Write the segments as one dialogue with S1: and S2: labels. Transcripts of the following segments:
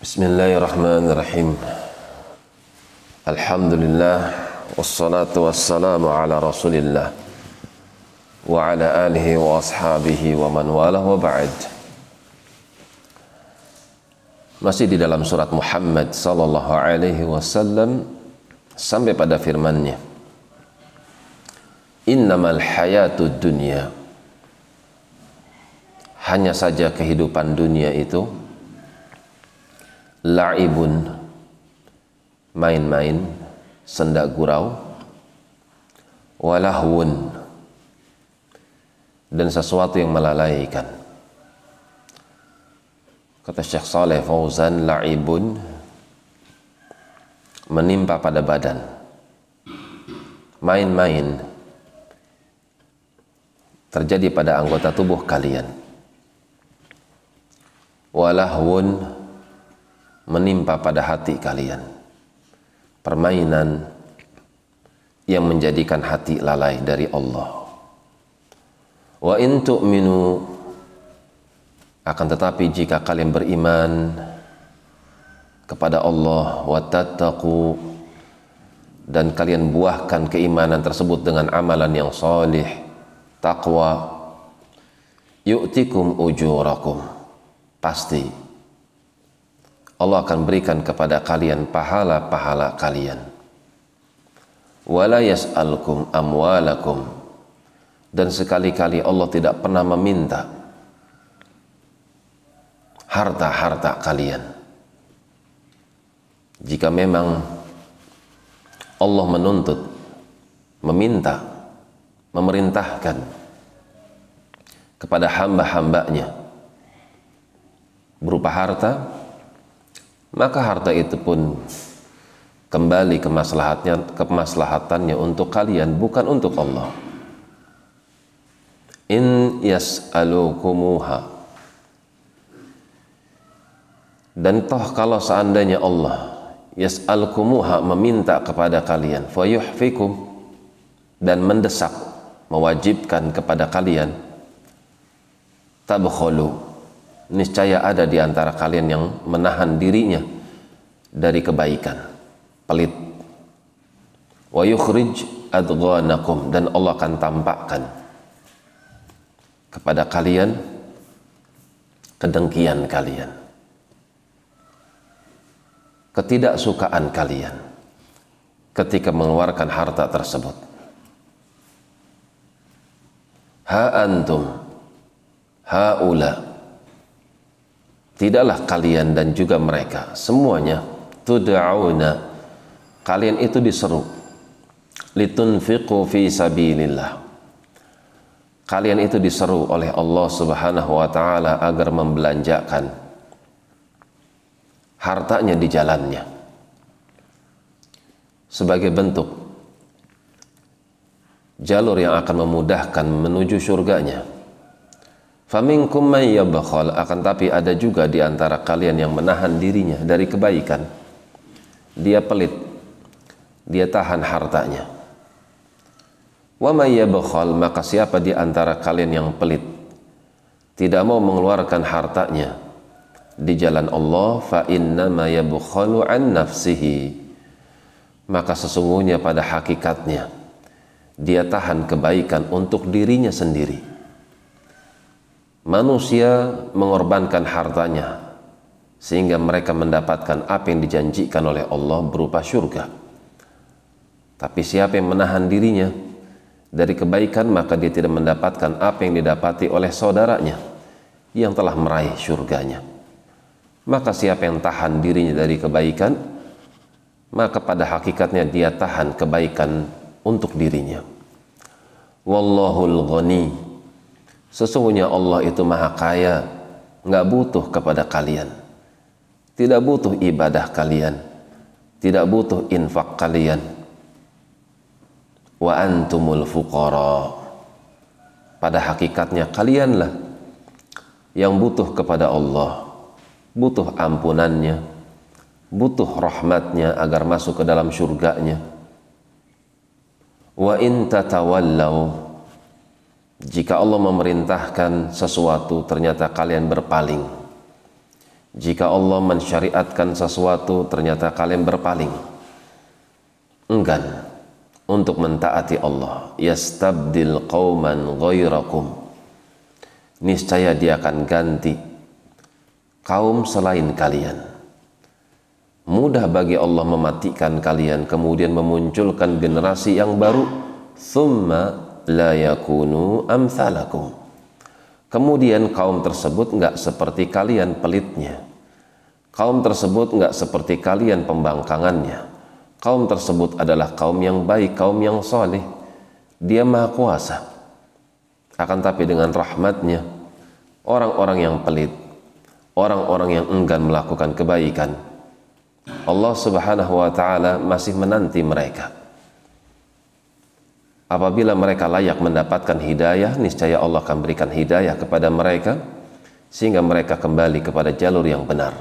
S1: Bismillahirrahmanirrahim. Alhamdulillah wassalatu wassalamu ala Rasulillah wa ala alihi wa ashabihi wa man walah wa ba'd. Masih di dalam surat Muhammad sallallahu alaihi wasallam sampai pada firman-Nya. Innamal hayatud dunya hanya saja kehidupan dunia itu la'ibun. Main-main sendak gurau. Walahwun. Dan sesuatu yang melalaikan. Kata Syekh Saleh Fauzan la'ibun. Menimpa pada badan. Main-main terjadi pada anggota tubuh kalian. Walahwun menimpa pada hati kalian. Permainan yang menjadikan hati lalai dari Allah. Wa in tu'minu akan tetapi jika kalian beriman kepada Allah wa tattaqu dan kalian buahkan keimanan tersebut dengan amalan yang salih takwa yu'tikum ujurakum. Pasti Allah akan berikan kepada kalian pahala-pahala kalian. Wala yas'alkum amwalakum dan sekali-kali Allah tidak pernah meminta harta-harta kalian. Jika memang Allah menuntut, meminta, memerintahkan kepada hamba-hambanya berupa harta, maka harta itu pun kembali ke maslahatnya, kemaslahatannya untuk kalian, bukan untuk Allah. In yas'alukumuha dan toh kalau seandainya Allah yas'alkumuha meminta kepada kalian fayuhfikum dan mendesak mewajibkan kepada kalian tabkhulu niscaya ada di antara kalian yang menahan dirinya dari kebaikan. Pelit. Wa yukhrij adghanakum. Dan Allah akan tampakkan kepada kalian kedengkian kalian. Ketidaksukaan kalian ketika mengeluarkan harta tersebut. Ha antum haula tidaklah kalian dan juga mereka semuanya tud'auna. Kalian itu diseru. Litunfiqu fi sabilillah. Kalian itu diseru oleh Allah Subhanahu wa taala agar membelanjakan hartanya di jalannya. Sebagai bentuk jalur yang akan memudahkan menuju surganya Faminkum may yabkhal akan tapi ada juga di antara kalian yang menahan dirinya dari kebaikan. Dia pelit. Dia tahan hartanya. Wa may yabkhal maka siapa di antara kalian yang pelit tidak mau mengeluarkan hartanya di jalan Allah fa inna ma yabkhalu an nafsihi maka sesungguhnya pada hakikatnya dia tahan kebaikan untuk dirinya sendiri manusia mengorbankan hartanya sehingga mereka mendapatkan apa yang dijanjikan oleh Allah berupa surga. Tapi siapa yang menahan dirinya dari kebaikan maka dia tidak mendapatkan apa yang didapati oleh saudaranya yang telah meraih surganya. Maka siapa yang tahan dirinya dari kebaikan maka pada hakikatnya dia tahan kebaikan untuk dirinya. Wallahul ghani Sesungguhnya Allah itu maha kaya, nggak butuh kepada kalian. Tidak butuh ibadah kalian. Tidak butuh infak kalian. Wa antumul fuqara. Pada hakikatnya kalianlah yang butuh kepada Allah. Butuh ampunannya. Butuh rahmatnya agar masuk ke dalam surganya. Wa in tatawallaw jika Allah memerintahkan sesuatu ternyata kalian berpaling. Jika Allah mensyariatkan sesuatu ternyata kalian berpaling. Enggan untuk mentaati Allah. Yastabdil qauman ghairakum niscaya dia akan ganti kaum selain kalian. Mudah bagi Allah mematikan kalian kemudian memunculkan generasi yang baru. Thumma la yakunu amsalakum kemudian kaum tersebut enggak seperti kalian pelitnya kaum tersebut enggak seperti kalian pembangkangannya kaum tersebut adalah kaum yang baik, kaum yang soleh. Dia maha kuasa. Akan tapi dengan rahmatnya, orang-orang yang pelit, orang-orang yang enggan melakukan kebaikan, Allah subhanahu wa ta'ala masih menanti mereka. Apabila mereka layak mendapatkan hidayah, niscaya Allah akan berikan hidayah kepada mereka, sehingga mereka kembali kepada jalur yang benar.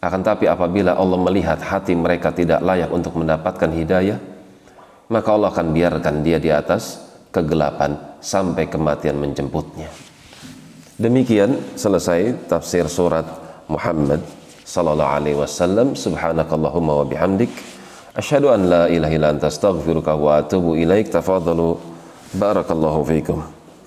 S1: Akan tapi apabila Allah melihat hati mereka tidak layak untuk mendapatkan hidayah, maka Allah akan biarkan dia di atas kegelapan sampai kematian menjemputnya. Demikian selesai tafsir surat Muhammad sallallahu alaihi wasallam. Subhanakallahumma wa bihamdik asyhadu an la ilaha illa anta astaghfiruka wa atubu ilaik. Tafadhalu barakallahu fiikum.